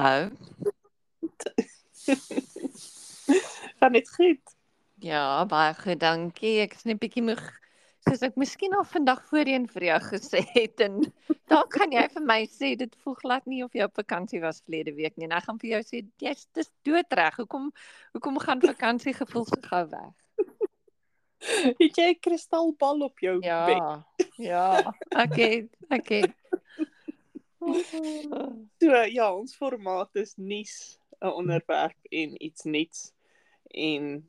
Hallo. Gaan dit goed? Ja, baie goed, dankie. Ek is net bietjie moeg soos ek miskien al vandag voorheen vir jou gesê het en dan kan jy vir my sê dit voel glad nie of jy op vakansie was verlede week nie. En ek gaan vir jou sê jy's dis doodreg. Hoekom hoekom gaan vakansie gevoel so gou weg? Het jy 'n kristalbal op jou Ja. bed? Ja. Okay, okay. So ja, ons formaat is nuus, 'n onderwerp en iets nuuts. En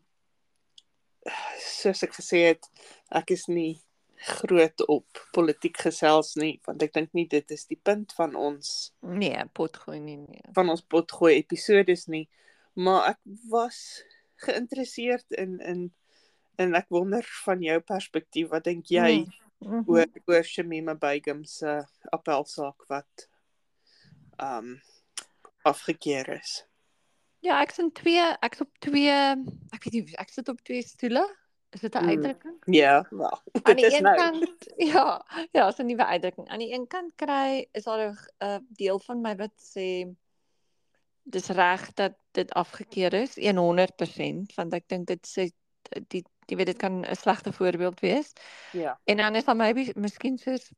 soos ek gesê het, ek is nie groot op politiek gesels nie, want ek dink nie dit is die punt van ons Nee, potgooi nie nee. van ons potgooi episodes nie, maar ek was geïnteresseerd in in en ek wonder van jou perspektief, wat dink jy Mm. oor oor Shamima Begum se appelsaak wat ehm um, afgekeur is? Ja, ek's in twee, ek's op twee, ek weet nie, ek sit op twee stoele. Is dit 'n Mm. uitdrukking? Ja, wel. Aan die een nou. kant ja, ja, is 'n nuwe uitdrukking. Aan die een kant kry is daar 'n uh, deel van my wat sê dis reg dat dit afgekeur is 100% want ek dink dit sê die jy weet dit kan 'n slegte voorbeeld wees. Ja. En dan is daar maybe miskien soos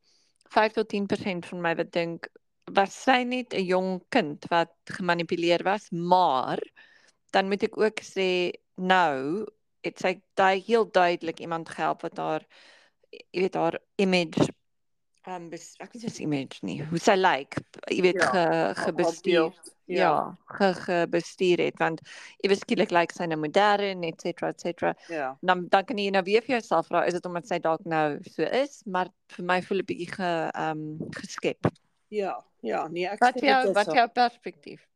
5 tot 10% van my wat dink was sy net 'n jong kind wat gemanipuleer was, maar dan moet ek ook sê nou het sy daai heel duidelik iemand gehelp wat haar jy weet haar image um bes, ek weet nie sy image nie, hoe sy lyk, jy weet Ja, ge, gebestuur. beeld, Ja, ge, gebestuur het want ewe skielik lyk sy nou modern et cetera et cetera. Ja. Dan dan kan jy nou weer vir jouself vra is dit omdat sy dalk nou so is, maar vir my voel 'n bietjie ge um geskep. Ja, ja, nee, ek Wat jou wat jou perspektief?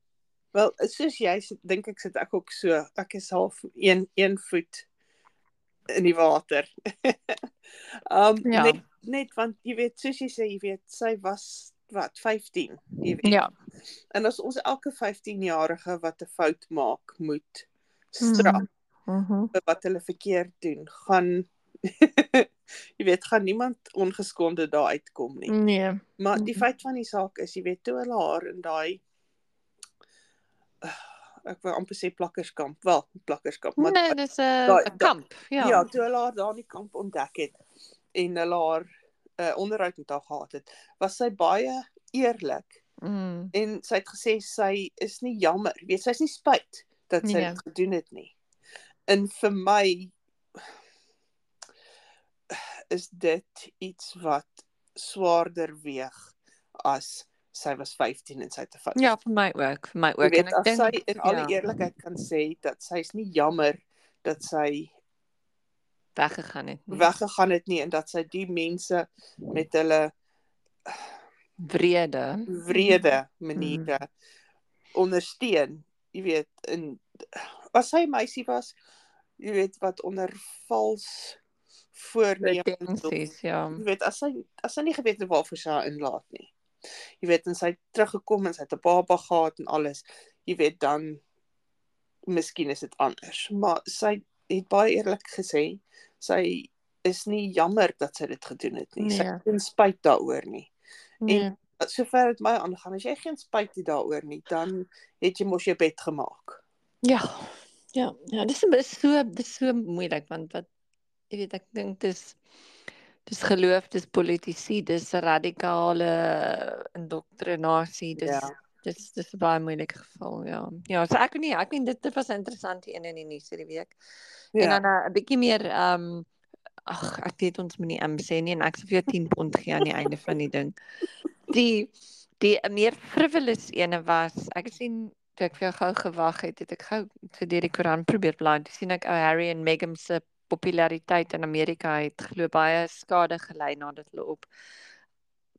Wel, soos jy sit, dink ek sit ek ook so. Ek is half een een voet in die water. um Ja. net net want jy weet soos jy sê, jy weet sy was wat 15, jy weet. Ja. En as ons elke 15-jarige wat 'n fout maak moet straf Mhm. vir wat hulle verkeerd doen, gaan jy weet, gaan niemand ongeskonde daar uitkom nie. Nee. Maar die Mhm. feit van die saak is, jy weet, toe hulle haar in daai ek wou amper sê plakkerskamp, wel, plakkerskamp, maar Nee, dis 'n daai- 'n kamp. ja. Ja. ja, toe hulle haar daar in die kamp ontdek het en hulle haar 'n uh, onderhoud met haar gehad het, was sy baie eerlik Mm. en sy het gesê sy is nie jammer, weet, sy's nie spyt dat sy Nee. dit gedoen het nie. En vir my is dit iets wat swaarder weeg as sy was 15 en sy het 'n fout Ja, vir my ook, vir my ook weet, en ek dink sy in alle ja, eerlikheid kan sê dat sy's nie jammer dat sy weggegaan het. nie. weggegaan het nie en dat sy die mense met hulle Vrede. wrede maniere ondersteun. Jy weet, in as sy meisie was, jy weet wat onder vals voornemens Pretensies, ja. jy weet as sy as sy nie geweet het waarvoor sy haar inlaat nie. Jy weet en sy het teruggekom en sy het 'n baba gehad en alles. Jy weet dan miskien is dit anders, maar sy het baie eerlik gesê sy is nie jammer dat sy dit gedoen het nie. Sy Nee. het geen spyt daaroor nie. Nee. Sover dit my aangaan, as jy geen spyt het daaroor nie, dan het jy mos jou bed gemaak. Ja. Ja, ja, dis is so dis so moeilik want wat jy weet ek dink dis dis geloof, dis politisie, dis radikale indoktrinasie, dis Ja. Dis dis 'n baie moeilike geval, ja. Ja, so ek weet nie, ek weet dit dit was 'n interessante een in die nuus hierdie week. En Ja. dan 'n bietjie meer ehm um, ag, ek weet ons moenie um sê nie en ek sal vir jou 10 pond gee aan die einde van die ding. Die die meer frivolous ene was, ek sien toe ek vir jou gou gewag het, het ek gou so deur die koerant probeer blaai. Toe sien ek ou Harry en Meghan se populariteit in Amerika het glo baie skade gelei nadat hulle op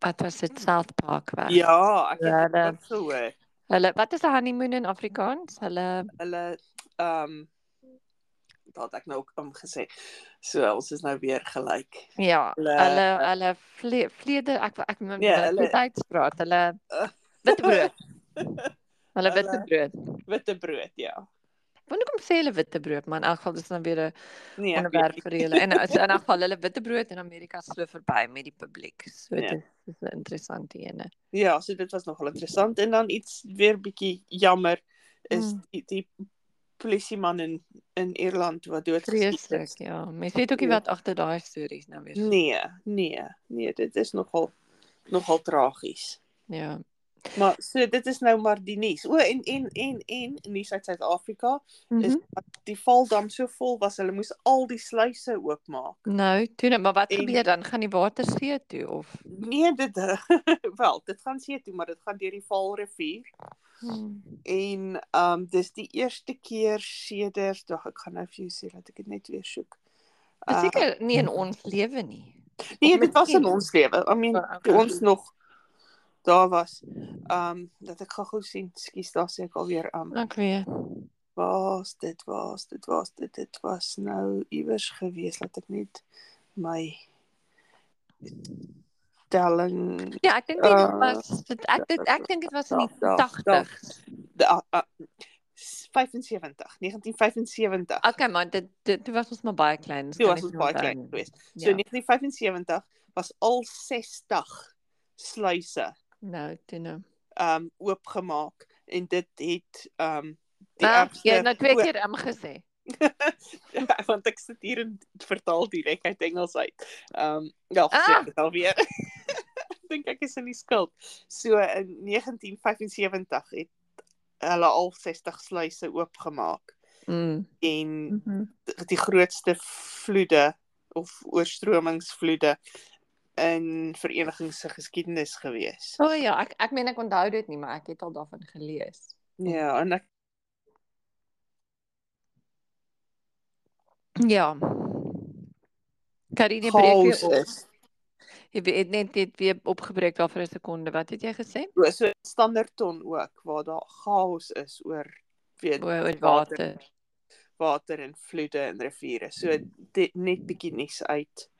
wat was dit South Park was. Ja, ek Ja, het hulle- dit gehoor. Hulle wat is 'n honeymoon in Afrikaans? Hulle Hulle ehm um, wat ek nou ook om gesê. So ons is nou weer gelyk. ja, Hulle- hulle hulle vle, vlede ek ek moet Ja, ja, hulle- tydspraat. Hulle Uh. witbrood. Hulle Hulle- witbrood. Witte brood, ja. Want kom sê hulle witbrood, maar in elk geval dis dan weer 'n Nee, onderwerp vir julle. En is in elk geval hulle witbrood in Amerika so verby met die publiek. So Ja. dit is 'n interessante ene. Ja, so dit was nogal interessant en dan iets weer bietjie jammer is Mm. die, die polisieman in in Ierland wat doodgeskiet is. Ja. Mens weet ook nie Ja. wat agter daai stories nou weer. Nee, nee, nee, dit is nogal nogal tragies. Ja. Maar so dit is nou maar die nuus. O en en en en nuus uit Suid-Afrika Mm is -hmm. dat die valdam so vol was, hulle moes al die sluise oopmaak. Nou, toe net, maar wat En- gebeur dan? Gaan die water see toe of? Nee, dit wel, dit gaan see toe, maar dit gaan deur die Vaalrivier Hmm. en ehm um, dis die eerste keer sedert, dog ek gaan nou vir jou sê dat ek dit net weer soek. Uh, seker nie in ons lewe nie. nee, dit was in ons lewe. I mean, Oh, toe okay. ons nog daar was. Um, dat ek gou-gou sien. Skus, daar sê ek alweer um, Ek weet. was dit was dit was dit dit was nou iewers gewees laat ek net my telling Ja, ek dink dit Uh, was dit ek dit ek dink dit was in die daar, daar, 80s. de, uh, uh, 75 1975 Okay, maar dit dit was ons maar baie klein. kan was ons baie klein geweest. So Ja. 1975 was al 60 sluise Nou, toe nou. um oopgemaak en dit het um die Ah, ergste jy het nou twee keer am gesê. want ek sit hier en vertaal direk uit Engels uit. Um ja, Ah! dit alweer. Ek dink ek is in die skuld. So in 1975 het hulle al 60 sluise oopgemaak Mm. en Mhm. die grootste vloede of oorstromingsvloede in vereniging se geskiedenis gewees. O oh, ja, ek ek meen ek onthou dit nie, maar ek het al daarvan gelees. Ja, en ek Ja. Karine breek weer op. Jy het net dit weer opgebreek daar vir 'n sekonde. Wat het jy gesê? So, so Standerton ook waar daar chaos is oor weet Oor oor water. water. water en vloede en riviere. So dit net bietjie nuus uit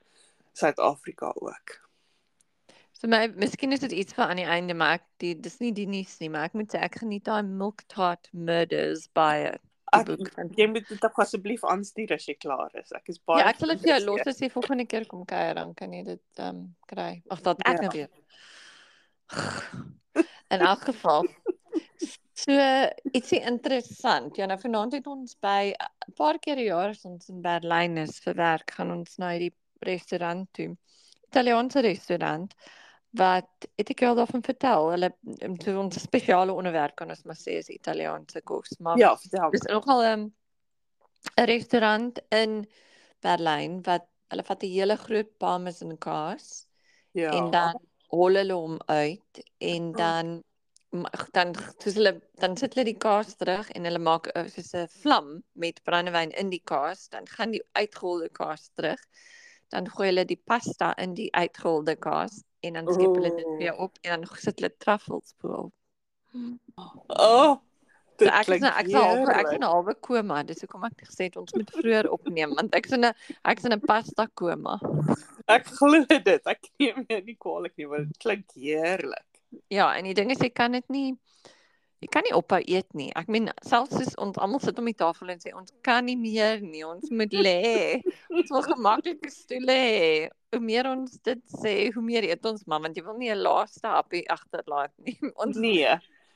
Suid-Afrika ook. So my miskien is dit iets vir aan die einde, maar ek die dis nie die nuus nie, maar ek moet sê ek geniet daai Milk Tart Murders baie. Ek jy moet dit ook asseblief aanstuur as jy klaar is. Ek is baie Ja, ek sal dit vir jou los as jy volgende keer kom kuier dan kan jy dit ehm um, kry. Ag, dat ek Ja. nou weer. In elk geval. So ietsie interessant. Ja, nou vanaand het ons by 'n paar keer 'n jaar as ons in Berlyn is vir werk, gaan ons na hierdie restaurant toe. Italiaanse restaurant wat het ek jou al daarvan vertel? Hulle so ons spesiale onderwerp kan ons maar sê is Italiaanse kos, maar Ja, vertel. Dis nogal 'n 'n restaurant in Berlyn wat hulle vat 'n hele groot parmesan kaas Ja. en dan hol hulle hom uit en dan ma- dan soos hulle dan sit hulle die kaas terug en hulle maak 'n soos 'n vlam met brandewyn in die kaas, dan gaan die uitgeholde kaas terug. Dan gooi hulle die pasta in die uitgeholde kaas en dan skep hulle dit weer op en dan sit hulle truffels bo. Oh. So Dit ek is nou ek is nou half ek is heerlik. in 'n halwe koma, dis hoekom ek gesê het ons moet vroeër opneem want ek is in 'n ek is in 'n pasta koma. Ek glo dit. Ek neem jou nie kwaadlik nie, maar dit klink heerlik. Ja, en die ding is jy kan dit nie jy kan nie ophou eet nie. Ek meen selfs as ons almal sit om die tafel en sê ons kan nie meer nie, ons moet lê. Ons wil gemaklike stoele hê. Hoe meer ons dit sê, hoe meer eet ons maar want jy wil nie 'n laaste happie agterlaat nie. Ons Nee,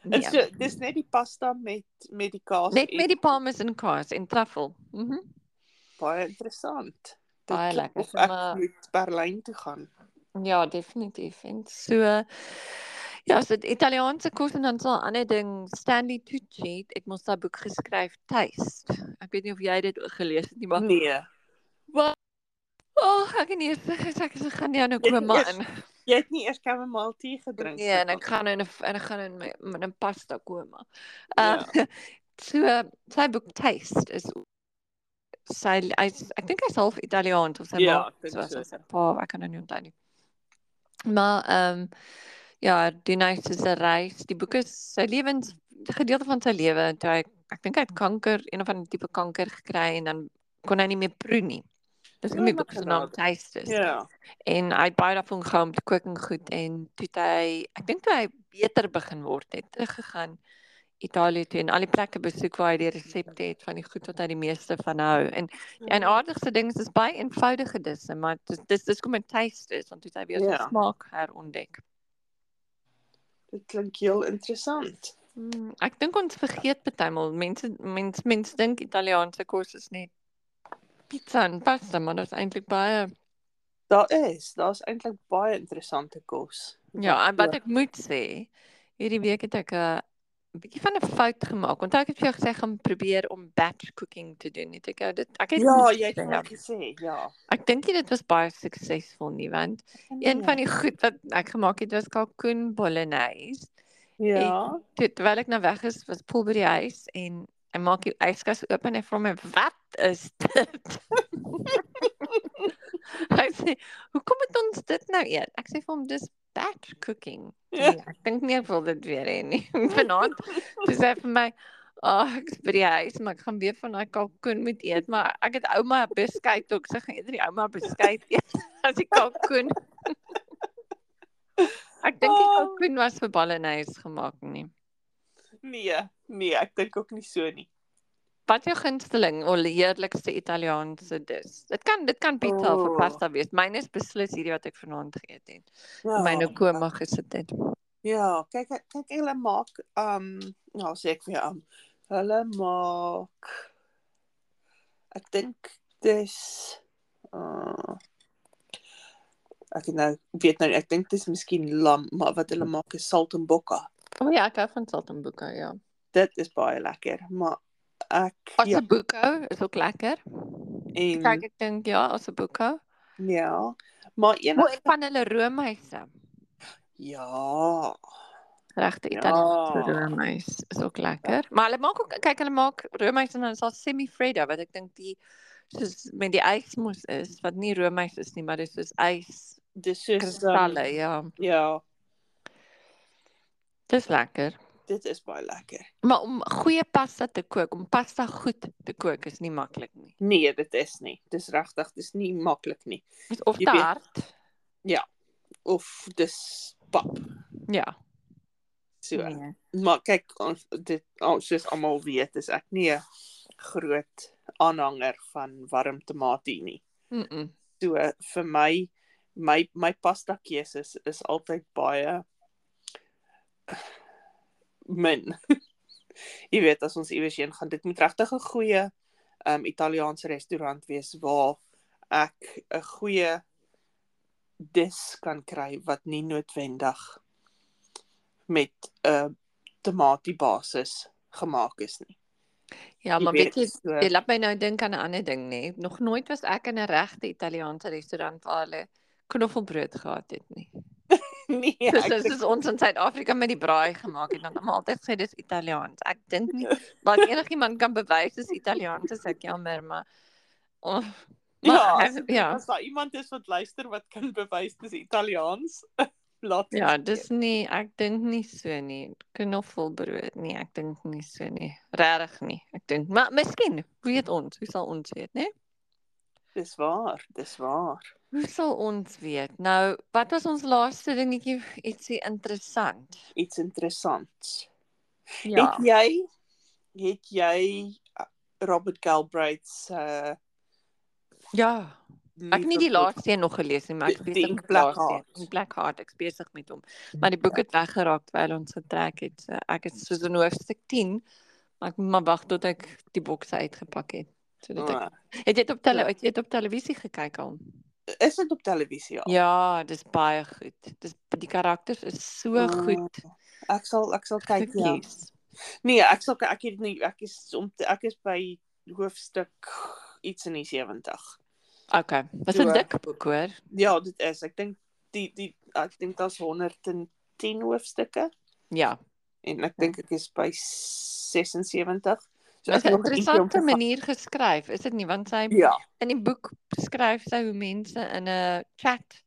nee. dit so dis net die pasta met met die kaas Net en met die parmesan kaas en truffel. Mhm. baie interessant. Dit Baie lekker, ek maar- moet Berlyn toe gaan. Ja, definitief. En so ja, so die Italiaanse kos en dan so 'n ander ding, Stanley Tucci het mos daai boek geskryf, Taste. Ek weet nie of jy dit gelees het nie, maar Nee. Wat? Oh, ek kan nie eens ek ek gaan jou nou het koma eers in. Jy het nie eers chamomile tee gedrink Nee, en nie. ek gaan in 'n en ek gaan in my met 'n pasta koma. Ja. Uh so sy boek Taste is sy hy's ek dink hy's half Italiaans of sy Ja, ma so so. as sy pa, ek kan nou nie onthou nie. Maar ehm um, ja, die nice is 'n reis. Die boek is sy lewens gedeelte van sy lewe toe hy ek dink hy het kanker, een of ander tipe kanker gekry en dan kon hy nie meer proe nie. Dis hoekom die boek se naam. Taste is. Ja. En hy het baie daarvan gehou om te kook en goed en toe hy ek dink toe hy beter begin word het teruggegaan Italië toe en al die plekke besoek waar hy die resepte het van die goed wat hy die meeste van hou. En ja, en aardigste ding is dis baie eenvoudige disse, maar dis dis dis kom 'n taste is want dit hy weer sy Ja. smaak herontdek. Dit klink heel interessant. Mm, ek dink ons vergeet partymal mense mense mense dink Italiaanse kos is net pizza en pasta, maar dit is eintlik baie Daar is, daar's eintlik baie interessante kos. Ja, en wat ek moet sê, hierdie week het ek 'n bietjie van 'n fout gemaak. Onthou ek het vir jou gesê gaan probeer om batch cooking te doen. Het ek jou dit ek het Ja, jy het my gesê, ja. Ek dink dit was baie suksesvol nie, want een van die goed wat ek gemaak het was kalkoen bolognese. ja. Toe terwyl ek nou weg is, was Paul by die huis en hy maak die yskas oop en hy vra my, "Wat is dit?" hy sê, "Hoekom het ons dit nou eet?" Ek sê vir hom, "Dis batch cooking." Ja. Nee, ek dink nie ek wil dit weer hê nie. Vanaand sê hy vir my, "Ag, oh, ek's by die huis, maar ek gaan weer van daai kalkoen moet eet, maar ek het ouma beskuit ook. Sy gaan eerder die ouma beskuit eet as die kalkoen." ek dink die Oh. kalkoen was vir bolognese gemaak nie. Nee, nee, ek dink ook nie so nie. Wat jou gunsteling of heerlikste Italiaanse dis? Dit kan dit kan pizza of Oh. pasta wees. Myne is beslis hierdie wat ek vanaand geëet het. Ja. Myne koma gesit het. Ja, kyk kyk hulle maak um nou sê ek vir jou um hulle maak ek dink dis uh ek nou weet nou ek dink dis miskien lam, maar wat hulle maak is saltembocca. O ja, ek hou van saltembocca, ja. Dit is baie lekker, maar ek ja, Ossobuco is ook lekker. en Kyk, ek dink ja, ossobuco. ja, maar O, enig en van hulle roomhuise. ja, Regte Ja. Italiaanse roomhuis is ook lekker. Maar hulle maak ook kyk, hulle maak roomhuis en dan is daar semi-freddo wat ek dink die soos met die ysmos is wat nie roomhuis is nie, maar dis soos ys dis soos kristalle, um, ja. ja, Dis lekker. Dit is baie lekker. Maar om goeie pasta te kook, om pasta goed te kook is nie maklik nie. Nee, dit is nie. Dis regtig, dis nie maklik nie. Of te hard. Of dis pap. Ja. So. Nee. Maar kyk, ons dit ons soos almal weet, is ek nie 'n groot aanhanger van warm tamatie nie. Mm. -mm. So vir my my my pasta keuses is altyd baie min. Jy weet as ons iewers heen gaan, dit moet regtig 'n goeie um Italiaanse restaurant wees waar ek 'n goeie dis kan kry wat nie noodwendig met 'n uh, tomatiebasis gemaak is nie. Ja, maar weet, weet jy, so- jy laat my nou dink aan 'n ander ding nê. Nog nooit was ek in 'n regte Italiaanse restaurant waar hulle knoffelbrood gehad het nie. nee, Soos ek soos, ons in Suid-Afrika met die braai gemaak het, dan almal altyd sê dis Italiaans. Ek dink nie dat enigiemand kan bewys dis Italiaans as ek jammer, maar oh, ja, maar as, ja. as daar iemand is wat luister wat kan bewys dis Italiaans, laat Ja, dis nie ek dink nie so nie. Knoffelbrood nie, ek dink nie so nie. Regtig nie. Ek dink maar miskien weet ons, hoe sal ons weet, né? dis waar, dis waar. Hoe sal ons weet? Nou, wat was ons laaste dingetjie ietsie interessant? Iets interessants. Ja. Het jy het jy uh, Robert Galbraith se Ja. Ek het nie die laaste een nog gelees nie, maar ek besig met Black. Heart. Die Black Heart, ek besig met hom. Maar die boek het weggeraak terwyl ons getrek het. So ek is soos in hoofstuk 10, maar ek moet maar wag tot ek die bokse uitgepak het. Sodat ek Ah, Het jy dit op tele Ja. het jy dit op televisie gekyk al? Is dit op televisie al? Ja, dis baie goed. Dis die karakters is so Ah, goed Ek sal ek sal kyk ja. Nee, ek sal ek het nie ek is om te, ek is by hoofstuk iets in die 70. Okay. Dis 'n dik boek hoor. Ja, dit is. Ek dink die die ek dink daar's 110 hoofstukke Ja. en ek dink ek is by 76. So Dis ek 'n interessante manier geskryf, is dit nie? Want sy Ja, in die boek beskryf sy hoe mense in 'n chat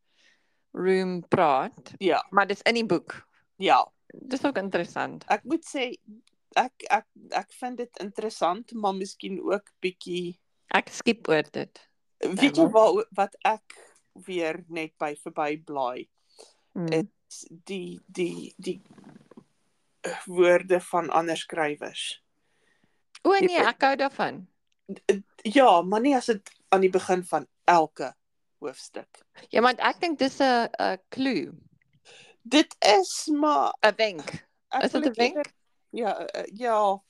room praat, ja, maar dis in die boek. ja. Dis ook interessant. Ek moet sê ek ek ek vind dit interessant, maar miskien ook bietjie Ek skiep oor dit. weet jy waar wat ek weer net by verby blaai Mm. is die die die woorde van ander skrywers. O nee, ek hou daarvan. Ja, maar nie as dit aan die begin van elke hoofstuk. Ja, want ek dink dis 'n 'n clue, Dit is maar 'n wenk. Is dit 'n wenk? eerder- Ja, uh, ja.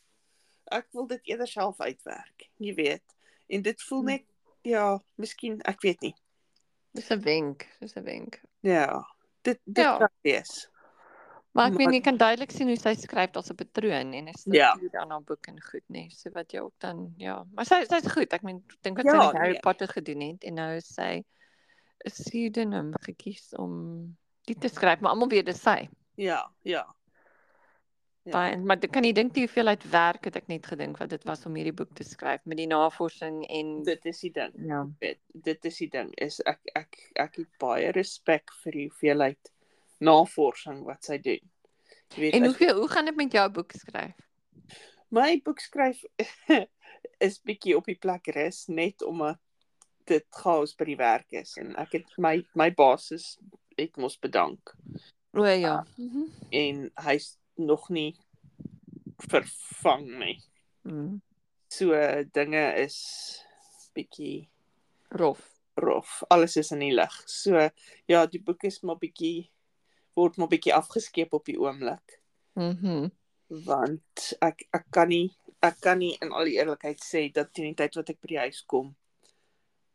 Ek wil dit eerder self uitwerk, jy weet. En dit voel Hm. net ja, miskien, ek weet nie. Dis 'n wenk, dis 'n wenk. Ja. Dit dit Ja. kan wees. Maar ek meen jy kan duidelik sien hoe sy skryf as 'n patroon en 'n Ja. struktuur aan haar boek en goed nê. So wat jy ook dan ja, maar sy sy's goed. Ek meen ek dink wat sy Ja, met Harry nee. Potter gedoen het en nou sy 'n pseudoniem gekies om die te skryf, maar almal weet dis sy. Ja, ja. Ja. Baie maar dit kan jy dink die hoeveelheid werk het ek net gedink wat dit was om hierdie boek te skryf met die navorsing en Dit is die ding. ja. Weet, dit is die ding is ek ek ek het baie respek vir die hoeveelheid navorsing wat sy doen. Jy weet En as- hoeveel hoe gaan dit met jou boek skryf? my boek skryf is bietjie op die plek rus net omdat dit chaos by die werk is en ek het my my basis het mos bedank O ja. Mhm. en hy's nog nie vervang nie. Mm. So dinge is bietjie Rof. rof. Alles is in die lig. So ja, die boek is maar bietjie word maar bietjie afgeskeep op die oomblik Mhm. want ek ek kan nie ek kan nie in al die eerlikheid sê dat teen die tyd wat ek by die huis kom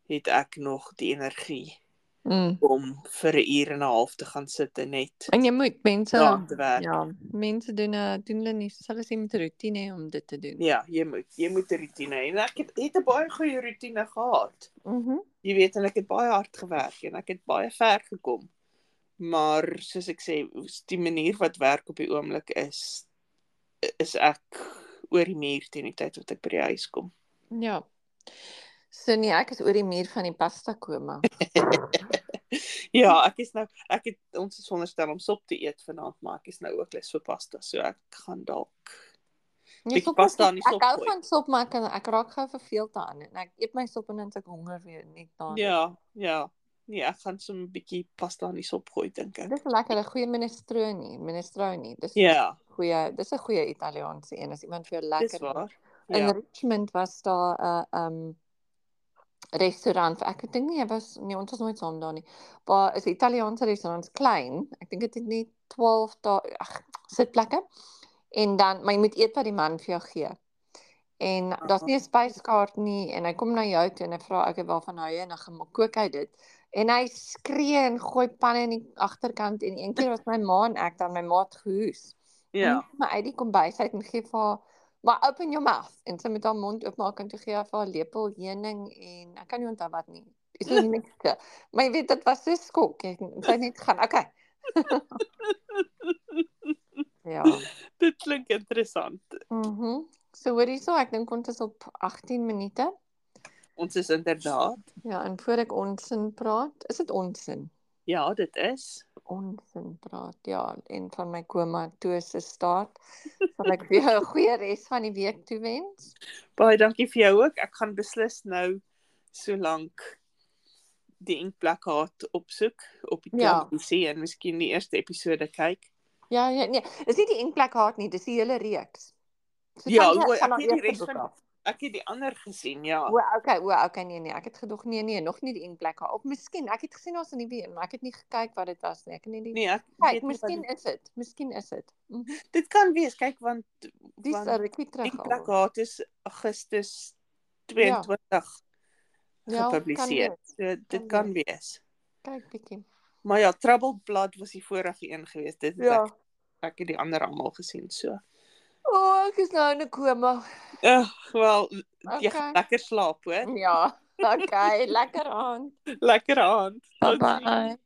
het ek nog die energie Mm. om vir 'n uur en 'n half te gaan sit en net En jy moet mense ja, mense doen 'n doen hulle nie hulle sê met 'n rotine om dit te doen. Ja, jy moet jy moet 'n rotine en ek het het 'n baie goeie rotine gehad. Mhm. Jy weet en ek het baie hard gewerk en ek het baie ver gekom. Maar soos ek sê, die manier wat werk op die oomblik is is ek oor die muur teen die tyd wat ek by die huis kom. Ja. So nee, ek is oor die muur van die pasta koma. Ja, ek is nou ek het ons is veronderstel om sop te eet vanaand, maar ek is nou ook lus vir pasta, so ek gaan dalk Nee, Bietjie sop pasta is- aan die Ek sop hou van sop, maar ek, ek raak gou verveeld daaraan en ek eet my sop en dan ek honger weer net daarna. Ja, ja. Nee, ek gaan so 'n bietjie pasta aan die sop gooi dink ek. Dis lekker 'n goeie minestrone, minestrone. Dis Ja, goeie, dis 'n goeie Italiaanse een as iemand vir jou dis lekker waar. In Ja. Richmond was daar 'n um restaurant. Ek dink nie, was nee, ons was nooit saam daar nie. Maar is 'n Italiaanse restaurant, klein. Ek dink dit het net 12 daar ag sitplekke. En dan maar jy moet eet wat die man vir jou gee. En daar's nie 'n spyskaart nie en hy kom na jou toe en hy vra ek waarvan hou jy en dan gaan kook hy dit. En hy skree en gooi panne in die agterkant en een keer was my ma en ek dan my maat gehoes. Ja. Maar uit die kombuis uit en gee vir haar maar open your mouth en sy met haar mond oopmaak en toe gee hy vir haar lepel heuning en ek kan nie onthou wat nie. Dis so niks. Maar jy weet dit was so skok. Sy het net gaan. Okay. ja. Dit klink interessant. Mhm. Mm so hoorie so, ek dink ons is op 18 minute. Ons is inderdaad. Ja, en voor ek onsin praat, is dit onsin. Ja, dit is. Onsin praat. Ja, en van my komatose staat sal ek vir jou 'n goeie res van die week toewens. Baie dankie vir jou ook. Ek gaan beslis nou solank die inkplakkaat opsoek op die Ja. televisie en miskien die eerste episode kyk. Ja, ja, nee, dis nie die enkplek haat nie, dis die hele reeks. So Ja, die- o, ek het die res van- af. Ek het die ander gesien, ja. O, okay, o, okay, nee nee, ek het gedog nee nee, nog nie die enkplek haat. Of miskien, ek het gesien daar's 'n nuwe een, maar ek het nie gekyk wat dit was nie. Ek het net die Nee, ek Kyk, weet nie miskien dit, is dit. Miskien is dit. Mhm. dit kan wees, kyk want Dis 'n rukkie terug. al. inkplakkaat is Augustus 22 Ja, kan gepubliseer. wees. So dit Kan kan wees. Kyk bietjie. Maar ja, Troubled Blood was die vorige een geweest. Dit het Ja. ek ek het die ander almal gesien, so. O, oh, ek is nou in 'n koma. Ag, wel, jy Okay. gaan lekker slaap, hoor. Ja. Okay, lekker aand. Lekker aand. Bye bye.